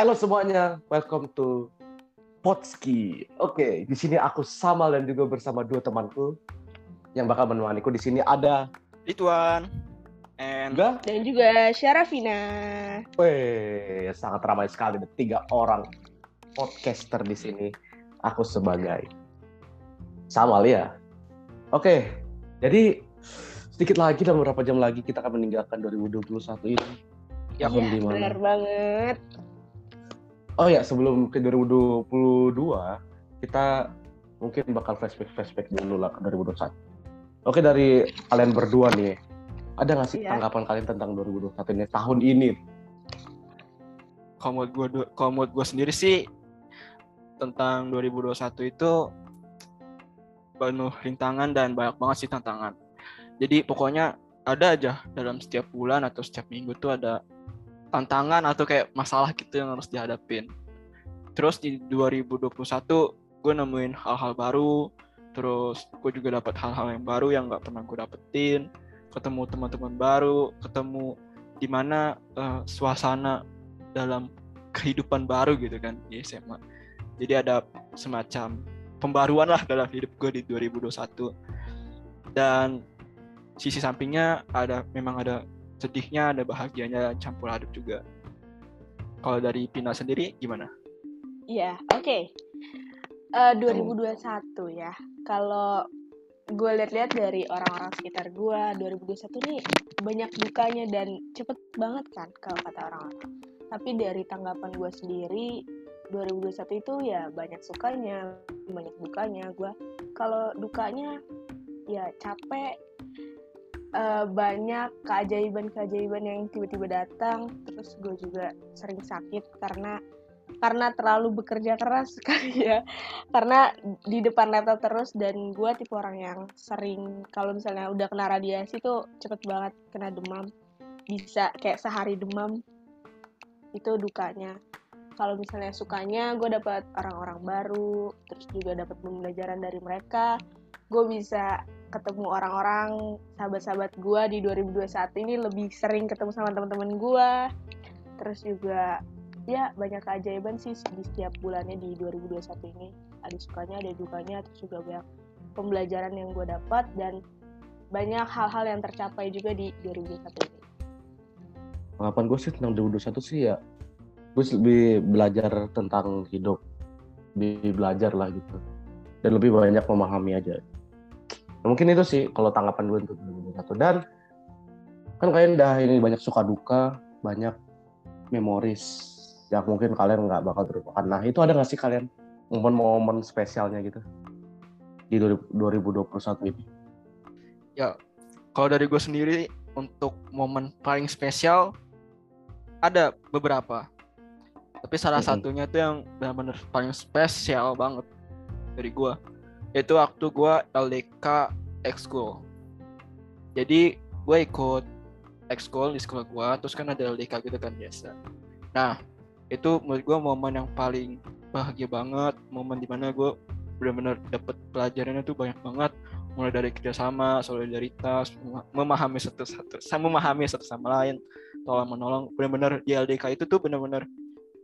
Halo semuanya, welcome to Potski. Oke, di sini aku sama dan juga bersama dua temanku yang bakal menemaniku. Di sini ada Rituan and? Dan juga Syarafina. Weh, sangat ramai sekali. Ada tiga orang podcaster di sini. Aku sebagai sama Lia. Oke, jadi sedikit lagi dalam beberapa jam lagi kita akan meninggalkan 2021 ini. Ya, mana? benar banget. Oh ya, sebelum ke 2022, kita mungkin bakal flashback-flashback dulu lah ke 2021. Oke, dari kalian berdua nih, ada nggak sih Iya. tanggapan kalian tentang 2021 ini, tahun ini? kalau gue kalau menurut gue sendiri sih tentang 2021 itu penuh rintangan dan banyak banget sih tantangan. Jadi pokoknya ada aja dalam setiap bulan atau setiap minggu tuh ada tantangan atau kayak masalah gitu yang harus dihadapin. Terus di 2021 gue nemuin hal-hal baru, terus gue juga dapat hal-hal yang baru yang nggak pernah gue dapetin, ketemu teman-teman baru, ketemu di mana eh, suasana dalam kehidupan baru gitu kan di SMA. Jadi ada semacam pembaruan lah dalam hidup gue di 2021. Dan sisi sampingnya ada memang ada sedihnya, ada bahagianya campur aduk juga. Kalau dari Pina sendiri gimana? Iya, oke. Eh, 2021 ya. Kalau gue lihat-lihat dari orang-orang sekitar gue, 2021 ini banyak dukanya dan cepet banget kan kalau kata orang-orang. Tapi dari tanggapan gue sendiri, 2021 itu ya banyak sukanya, banyak dukanya. Gue kalau dukanya ya capek, eh, banyak keajaiban-keajaiban yang tiba-tiba datang. Terus gue juga sering sakit karena karena terlalu bekerja keras sekali ya. Karena di depan laptop terus dan gue tipe orang yang sering kalau misalnya udah kena radiasi tuh cepet banget kena demam. Bisa kayak sehari demam. Itu dukanya. Kalau misalnya sukanya gue dapat orang-orang baru terus juga dapat pembelajaran dari mereka. Gue bisa ketemu orang-orang sahabat-sahabat gue di 2021 ini lebih sering ketemu sama teman-teman gue terus juga ya banyak keajaiban sih di setiap bulannya di 2021 ini. Ada sukanya ada dukanya terus juga banyak pembelajaran yang gue dapat dan banyak hal-hal yang tercapai juga di 2021 ini. Tanggapan gue sih tentang 2021 sih ya, gue lebih belajar tentang hidup, lebih belajar lah gitu, dan lebih banyak memahami aja. Nah, mungkin itu sih kalau tanggapan gue untuk 2021 dan kan kalian udah ini banyak suka duka, banyak memoris yang mungkin kalian nggak bakal terlupakan. Nah itu ada nggak sih kalian momen-momen spesialnya gitu di 2021 ini? Kalau dari gue sendiri untuk momen paling spesial ada beberapa. Tapi salah satunya tuh yang benar-benar paling spesial banget dari gue. Itu waktu gue LDK ekskul. Jadi gue ikut ekskul di sekolah gue, terus kan ada LDK gitu kan biasa. Nah, itu menurut gue momen yang paling bahagia banget, momen di mana gue benar-benar dapet pelajarannya tuh banyak banget, mulai dari kerjasama, solidaritas, mema- memahami satu satu, sama memahami satu sama lain, tolong menolong, benar-benar di LDK itu tuh benar-benar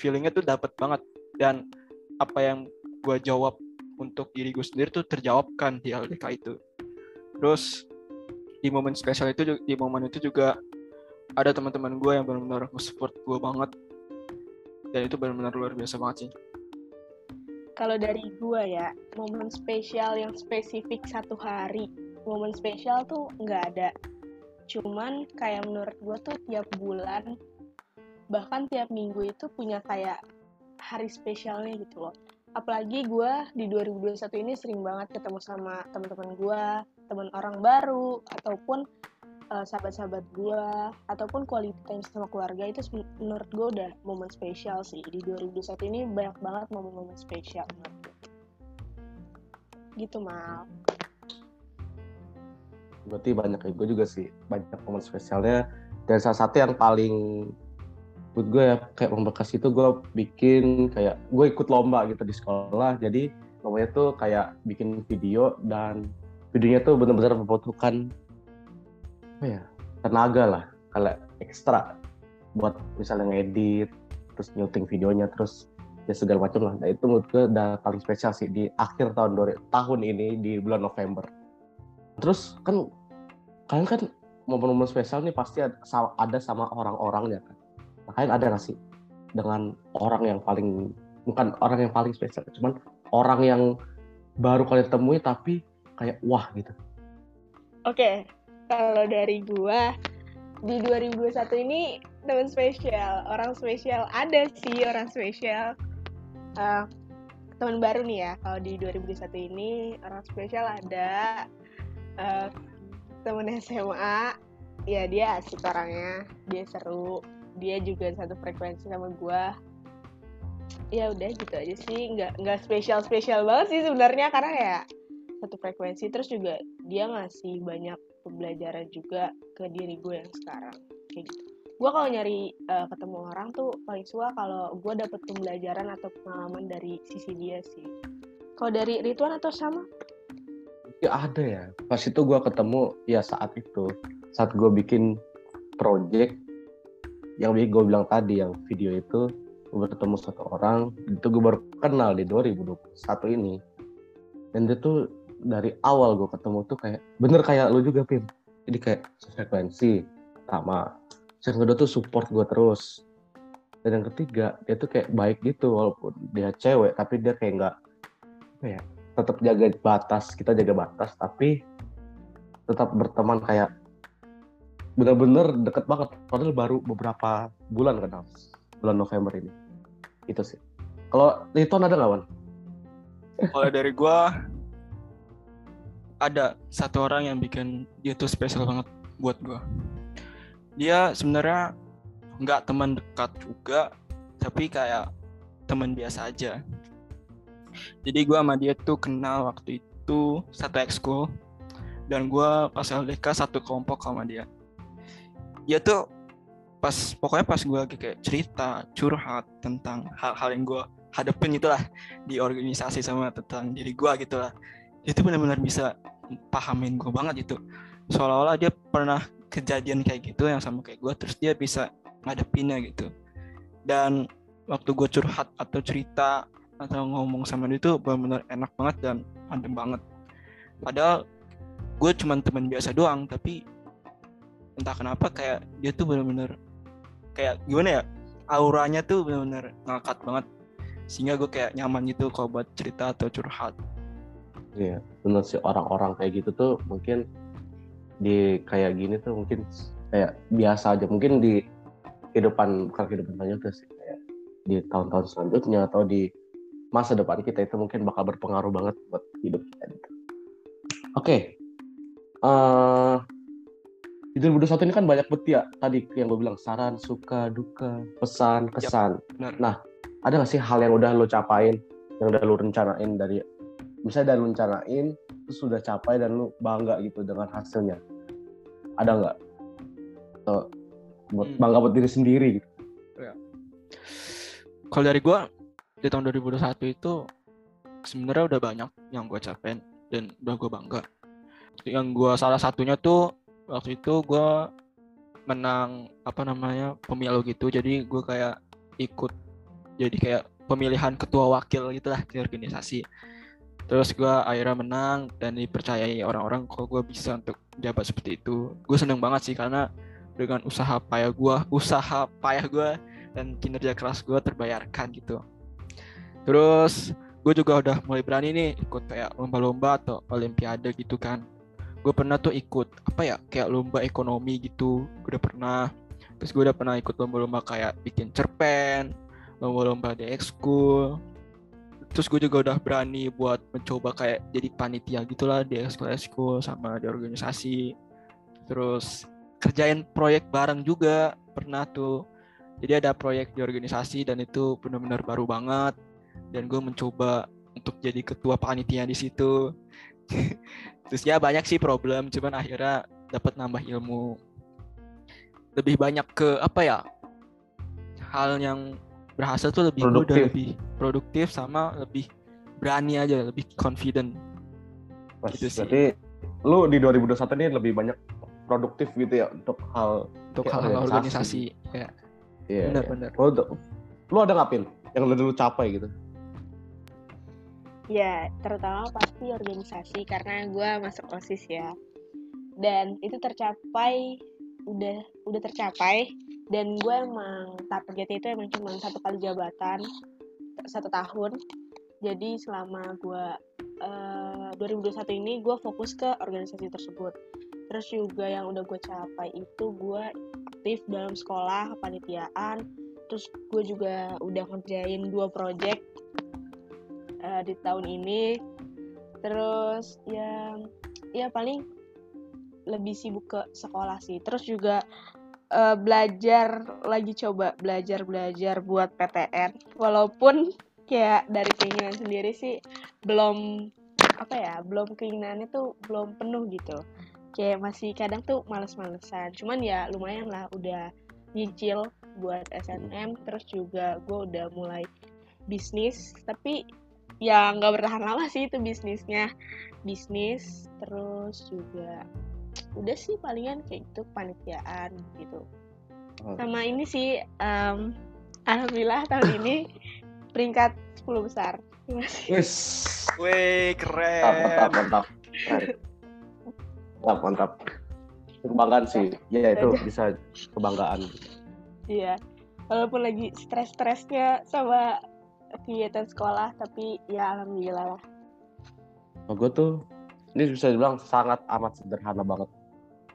feelingnya tuh dapet banget. Dan apa yang gue jawab untuk diri gue sendiri tuh terjawabkan di LDK itu. Terus di momen spesial itu di momen itu juga ada teman-teman gue yang benar-benar nge-support gue banget dan itu benar-benar luar biasa banget sih. kalau dari gue ya momen spesial yang spesifik satu hari. Momen spesial tuh nggak ada. Cuman kayak menurut gue tuh tiap bulan bahkan tiap minggu itu punya kayak hari spesialnya gitu loh. Apalagi gue di 2021 ini sering banget ketemu sama teman-teman gue teman orang baru ataupun eh, sahabat-sahabat gue ataupun quality time sama keluarga itu menurut gue udah momen spesial sih di 2021 ini banyak banget momen-momen spesial menurut gitu mal Berarti banyak ya, gue juga sih banyak momen spesialnya. Dan salah satu yang paling buat gue ya kayak membekas itu gue bikin kayak gue ikut lomba gitu di sekolah. Jadi lombanya tuh kayak bikin video dan videonya tuh benar-benar membutuhkan apa ya? Tenaga lah, kalau ekstra buat misalnya ngedit terus nyuting videonya terus ya segala macam lah. Nah itu menurut gue udah paling spesial sih di akhir tahun tahun ini di bulan November. Terus kan kalian kan momen-momen spesial nih pasti ada, sama orang-orangnya kan. Nah, kalian ada nggak sih dengan orang yang paling bukan orang yang paling spesial cuman orang yang baru kalian temui tapi kayak wah gitu? Oke. Kalau dari gua di 2021 ini teman spesial. Orang spesial ada sih orang spesial. Uh, teman baru nih ya kalau di 2021 ini orang spesial ada uh, temen SMA ya dia asik orangnya dia seru. Dia juga satu frekuensi sama gue ya udah gitu aja sih. Nggak nggak spesial spesial banget sih sebenarnya karena ya satu frekuensi. Terus juga dia ngasih banyak pembelajaran juga ke diri gue yang sekarang. Kayak gitu. Gue kalau nyari uh, ketemu orang tuh paling suka kalau gue dapet pembelajaran atau pengalaman dari sisi dia sih. Kalau dari Rituan atau sama? Ya ada ya. Pas itu gue ketemu ya saat itu saat gue bikin project yang gue bilang tadi yang video itu gue bertemu satu orang itu gue baru kenal di 2021 ini. Dan dia tuh dari awal gue ketemu tuh kayak bener kayak lu juga Pim. Jadi kayak frekuensi pertama yang kedua tuh support gue terus. Dan yang ketiga dia tuh kayak baik gitu walaupun dia cewek tapi dia kayak nggak ya tetap jaga batas kita jaga batas tapi tetap berteman kayak bener-bener deket banget. Padahal baru beberapa bulan kenal bulan November ini. Itu sih. Kalau itu ada nggak Wan? Kalau dari gue ada satu orang yang bikin dia tuh spesial banget buat gue. Dia sebenarnya nggak teman dekat juga, tapi kayak teman biasa aja. Jadi gue sama dia tuh kenal waktu itu satu ekskul dan gue pas LDK satu kelompok sama dia. Dia tuh pas pokoknya pas gue kayak cerita curhat tentang hal-hal yang gue hadapin itulah di organisasi sama tentang diri gue gitu tuh benar-benar bisa pahamin gue banget gitu seolah-olah dia pernah kejadian kayak gitu yang sama kayak gue terus dia bisa ngadepinnya gitu. Dan waktu gue curhat atau cerita atau ngomong sama dia tuh benar-benar enak banget dan adem banget. Padahal gue cuma teman biasa doang tapi entah kenapa kayak dia tuh benar-benar kayak gimana ya auranya tuh benar-benar ngangkat banget. Sehingga gue kayak nyaman gitu kalau buat cerita atau curhat Iya, benar sih orang-orang kayak gitu tuh mungkin di kayak gini tuh mungkin kayak biasa aja. Mungkin di kehidupan bukan kehidupan selanjutnya sih kayak di tahun-tahun selanjutnya atau di masa depan kita itu mungkin bakal berpengaruh banget buat hidup kita gitu. Oke, okay. uh, di 2021 ini kan banyak beti ya tadi yang gue bilang saran, suka, duka, pesan, kesan. Yep, nah, ada gak sih hal yang udah lo capain, yang udah lo rencanain dari misalnya dan rencanain terus sudah capai dan lu bangga gitu dengan hasilnya. Ada nggak? So, buat hmm. bangga buat diri sendiri gitu. Ya. kalau dari gue di tahun 2021 itu sebenarnya udah banyak yang gue capain dan udah gue bangga. Yang gue salah satunya tuh waktu itu gue menang apa namanya pemilu gitu. Jadi gue kayak ikut jadi kayak pemilihan ketua wakil gitu lah di organisasi terus gue akhirnya menang dan dipercayai orang-orang kalau gue bisa untuk jabat seperti itu. Gue seneng banget sih karena dengan usaha payah gue usaha payah gue dan kinerja keras gue terbayarkan gitu. Terus gue juga udah mulai berani nih ikut kayak lomba-lomba atau olimpiade gitu kan. Gue pernah tuh ikut apa ya kayak lomba ekonomi gitu. Gue udah pernah. Terus gue udah pernah ikut lomba-lomba kayak bikin cerpen lomba-lomba di ekskul terus gue juga udah berani buat mencoba kayak jadi panitia gitulah di ekskul ekskul sama di organisasi. Terus kerjain proyek bareng juga pernah tuh. Jadi ada proyek di organisasi dan itu benar-benar baru banget. Dan gue mencoba untuk jadi ketua panitia di situ. Terus ya banyak sih problem cuman akhirnya dapat nambah ilmu. Lebih banyak ke apa ya hal yang berhasil tuh lebih produktif. mudah lebih produktif sama lebih berani aja lebih confident Mas, gitu sih. Berarti lu di 2021 ini lebih banyak produktif gitu ya untuk hal untuk hal, -hal organisasi ya. Iya. Benar-benar. Iya. Kalau untuk lu ada ngapin yang udah dulu capai gitu Ya, terutama pasti organisasi karena gue masuk OSIS ya. Dan itu tercapai, udah udah tercapai. Dan gue emang targetnya itu emang cuma satu kali jabatan, satu tahun. Jadi selama gue uh, 2021 ini gue fokus ke organisasi tersebut. Terus juga yang udah gue capai itu gue aktif dalam sekolah, kepanitiaan. Terus gue juga udah ngerjain dua project uh, di tahun ini terus ya ya paling lebih sibuk ke sekolah sih. Terus juga uh, belajar lagi coba belajar belajar buat PTN walaupun kayak dari keinginan sendiri sih belum apa ya belum keinginannya tuh belum penuh gitu. Kayak masih kadang tuh males-malesan. Cuman ya lumayan lah udah nyicil buat SNM terus juga gue udah mulai bisnis. Tapi ya nggak bertahan lama sih itu bisnisnya. Bisnis terus juga udah sih palingan kayak gitu panitiaan gitu. Oh. sama ini sih um, alhamdulillah tahun ini peringkat 10 besar. Wis, wih keren. Mantap, mantap, mantap, mantap. Kebanggaan sih, ya itu bisa kebanggaan. Iya, walaupun lagi stres-stresnya sama kegiatan sekolah tapi ya alhamdulillah lah. Oh, gue tuh ini bisa dibilang sangat amat sederhana banget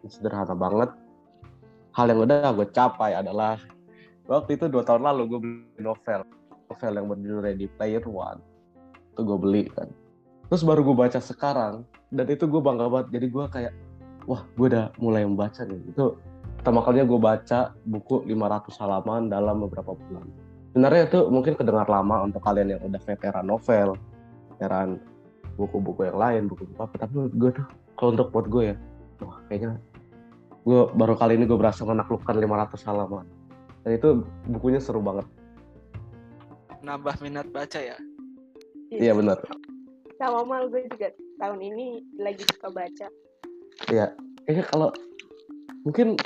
sederhana banget. Hal yang udah gue capai adalah waktu itu dua tahun lalu gue beli novel. Novel yang berjudul Ready Player One. Itu gue beli kan. Terus baru gue baca sekarang dan itu gue bangga banget. Jadi gue kayak wah gue udah mulai membaca nih. Itu pertama kalinya gue baca buku 500 halaman dalam beberapa bulan. Sebenarnya itu mungkin kedengar lama untuk kalian yang udah veteran novel, veteran buku-buku yang lain, buku-buku apa. Tapi gue tuh, kalau untuk buat gue ya, wah kayaknya gue baru kali ini gue berhasil menaklukkan 500 halaman. Dan itu bukunya seru banget. Nambah minat baca ya? Iya benar. Sama mal gue juga tahun ini lagi suka baca. Iya, kayaknya kalau mungkin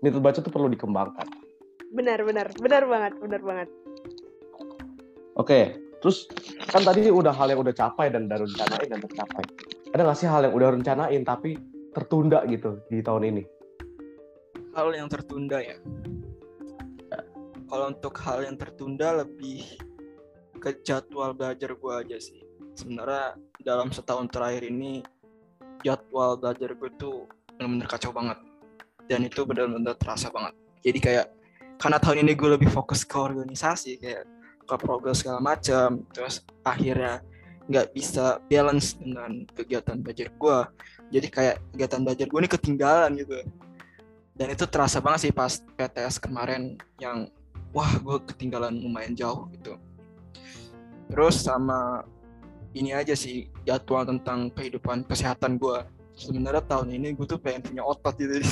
minat baca tuh perlu dikembangkan benar benar benar banget benar banget oke terus kan tadi udah hal yang udah capai dan udah rencanain dan tercapai ada nggak sih hal yang udah rencanain tapi tertunda gitu di tahun ini hal yang tertunda ya, kalau untuk hal yang tertunda lebih ke jadwal belajar gue aja sih. Sebenarnya dalam setahun terakhir ini jadwal belajar gue tuh benar-benar kacau banget. Dan itu benar-benar terasa banget. Jadi kayak karena tahun ini gue lebih fokus ke organisasi kayak ke progres segala macam terus akhirnya nggak bisa balance dengan kegiatan belajar gue jadi kayak kegiatan belajar gue ini ketinggalan gitu dan itu terasa banget sih pas PTS kemarin yang wah gue ketinggalan lumayan jauh gitu. Terus sama ini aja sih jadwal tentang kehidupan kesehatan gue sebenarnya tahun ini gue tuh pengen punya otot gitu.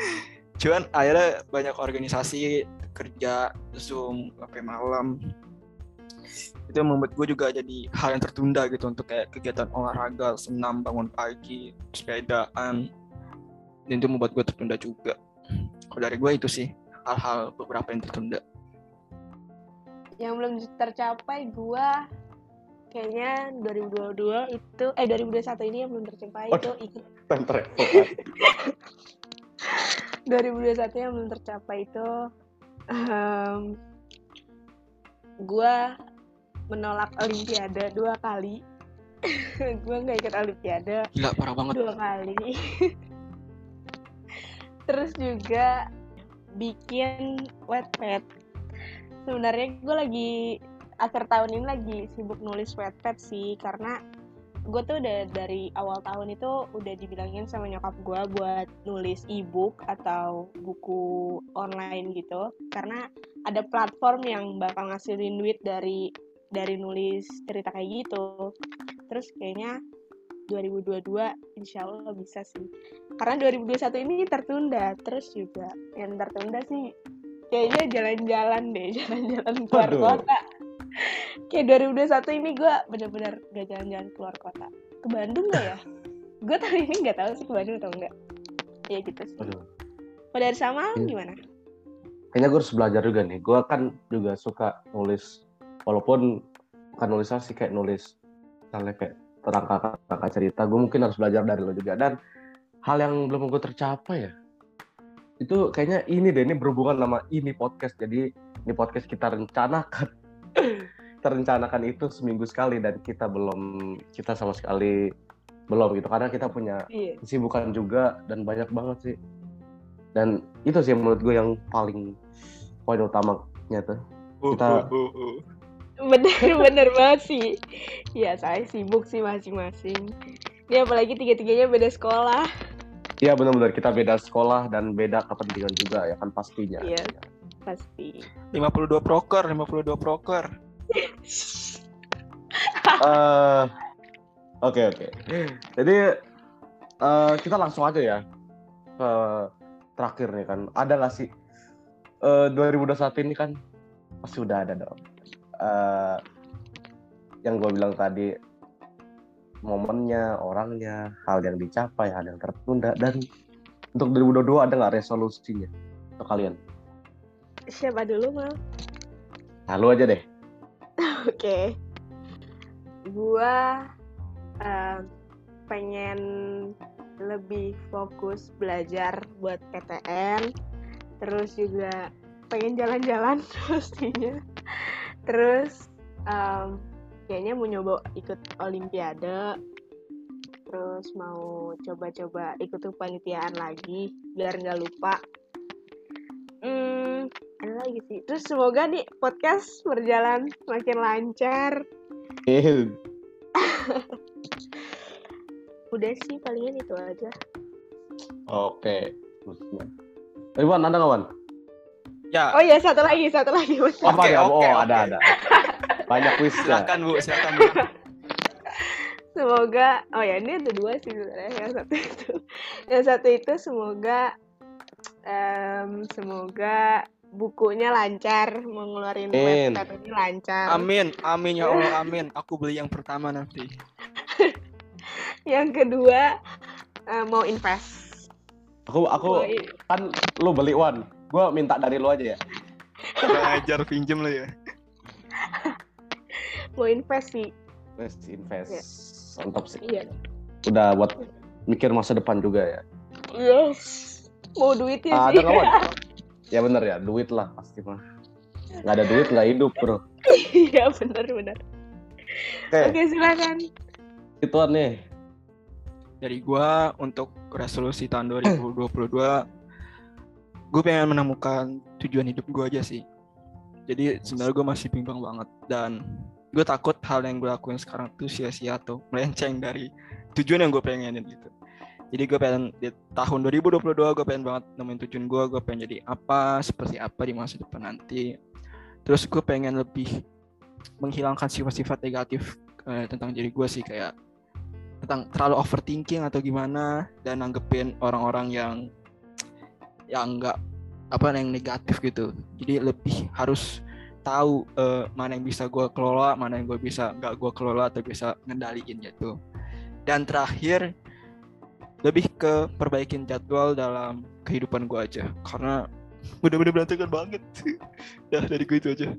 Cuman akhirnya banyak organisasi kerja zoom sampai malam. Itu membuat gue juga jadi hal yang tertunda gitu untuk kayak kegiatan olahraga senam bangun pagi sepedaan dan itu membuat gue tertunda juga. Kalau dari gue itu sih hal-hal beberapa yang tertunda. Yang belum tercapai gue kayaknya 2022 itu eh 2021 ini yang belum tercapai oh, itu ikut. 2021 yang belum tercapai itu um, gue menolak olimpiade dua kali. Gue nggak ikut olimpiade. Gila, parah banget. Dua kali terus juga bikin wet pad. Sebenarnya gue lagi akhir tahun ini lagi sibuk nulis wet pad sih karena gue tuh udah dari awal tahun itu udah dibilangin sama nyokap gue buat nulis e-book atau buku online gitu. Karena ada platform yang bakal ngasilin duit dari dari nulis cerita kayak gitu. Terus kayaknya 2022 insya Allah bisa sih karena 2021 ini tertunda terus juga yang tertunda sih kayaknya jalan-jalan deh jalan-jalan keluar Aduh. kota kayak 2021 ini gue bener-bener gak jalan-jalan keluar kota ke Bandung gak ya gue tahun ini nggak tahu sih ke Bandung atau enggak ya gitu sih Aduh. pada sama hmm. gimana kayaknya gue harus belajar juga nih. Gue kan juga suka nulis, walaupun bukan nulis sih kayak nulis misalnya kayak tentang kakak-kakak cerita. Gue mungkin harus belajar dari lo juga. Dan hal yang belum gue tercapai ya, itu kayaknya ini deh, ini berhubungan sama ini podcast. Jadi ini podcast kita rencanakan. kita rencanakan itu seminggu sekali dan kita belum, kita sama sekali belum gitu. Karena kita punya Iya. kesibukan juga dan banyak banget sih dan itu sih menurut gue yang paling poin utamanya tuh Kita- Uh, uh, uh. Bener-bener banget sih. Ya saya sibuk sih masing-masing. Ini apalagi tiga-tiganya beda sekolah. Iya benar-benar kita beda sekolah dan beda kepentingan juga ya kan pastinya Iya. Pasti. 52 proker, 52 proker. Eh, oke oke jadi eh, kita langsung aja ya ke terakhir nih kan ada nggak sih eh 2021 ini kan pasti udah ada dong Eh, yang gue bilang tadi momennya orangnya hal yang dicapai hal yang tertunda dan untuk 2022 ada nggak resolusinya untuk kalian Siapa dulu mal? nah lu aja deh Oke. Gua eh, pengen lebih fokus belajar buat PTN. Terus juga pengen jalan-jalan pastinya. Terus em, kayaknya mau nyoba ikut olimpiade. Terus mau coba-coba ikut kepanitiaan lagi biar nggak lupa. Hmm, ada lagi sih. Terus semoga nih podcast berjalan makin lancar. Udah sih palingan itu aja. oke Iwan ada nggak Wan? Ya, Oh iya satu lagi, satu lagi. Oh, Oke, ya? oke, oh, oke. ada ada. Banyak kuisnya. silakan Bu, silakan Bu. Semoga, oh ya ini ada dua sih sebenarnya. Yang satu itu, yang satu itu semoga, em, semoga bukunya lancar, Amin. website ini lancar. Amin, amin ya Allah, amin. Aku beli yang pertama nanti. Yang kedua eh, mau invest. Aku aku kan lu beli Wan. Gua minta dari lu aja ya. Ngajar pinjem lo ya. mau invest sih. Invest, invest. Mantap sih. Iya. Udah buat mikir masa depan juga ya. Yes. Mau duitnya Ah, sih. ada? Ya bener ya, duit lah pasti mah. Nggak ada duit nggak hidup bro. Iya benar benar. Oke, Oke silakan. ituan nih. Dari gua untuk resolusi tahun 2022 gue pengen menemukan tujuan hidup gue aja sih. Jadi sebenarnya gue masih bimbang banget dan gue takut hal yang gue lakuin sekarang tuh sia-sia atau melenceng dari tujuan yang gue pengenin gitu. Jadi gue pengen di tahun 2022 gue pengen banget nemuin tujuan gue, gue pengen jadi apa, seperti apa di masa depan nanti. Terus gue pengen lebih menghilangkan sifat-sifat negatif eh, tentang diri gue sih kayak tentang terlalu overthinking atau gimana dan nanggepin orang-orang yang yang enggak apa yang negatif gitu. Jadi lebih harus tahu eh, mana yang bisa gue kelola mana yang gue bisa nggak gue kelola atau bisa ngendaliin gitu. Dan terakhir lebih ke perbaikin jadwal dalam kehidupan gue aja. Karena udah-udah berantakan banget. Ya dari gue itu aja.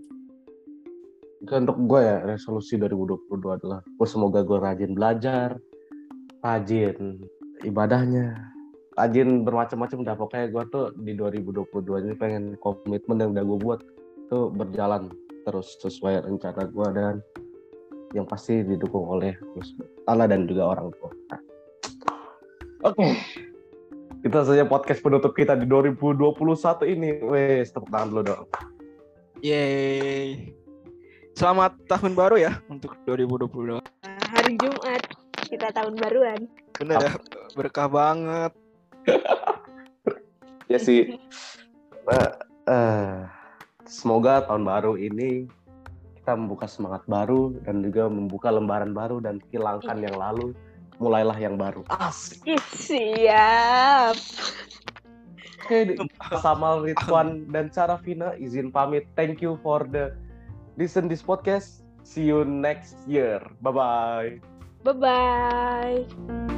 Untuk gue ya, resolusi 2022 adalah gue semoga gue rajin belajar, rajin ibadahnya, rajin bermacam-macam dah. Pokoknya gue tuh di 2022 ini pengen komitmen yang udah gue buat tuh berjalan terus sesuai rencana gue dan yang pasti didukung oleh Allah dan juga orang tua. Nah. Oke. Kita saja podcast penutup kita di 2021 ini. Wes, tepuk tangan dulu dong. Yeay selamat tahun baru ya untuk 2022 Nah, hari Jumat kita tahun baruan. bener ya berkah banget Ya sih. Nah, eh, semoga tahun baru ini kita membuka semangat baru dan juga membuka lembaran baru dan hilangkan yang lalu, mulailah yang baru. Asik. Ih, siap. Oke, di- sama Ridwan dan Sarafina izin pamit. Thank you for the listen this podcast. See you next year. Bye bye. Bye bye.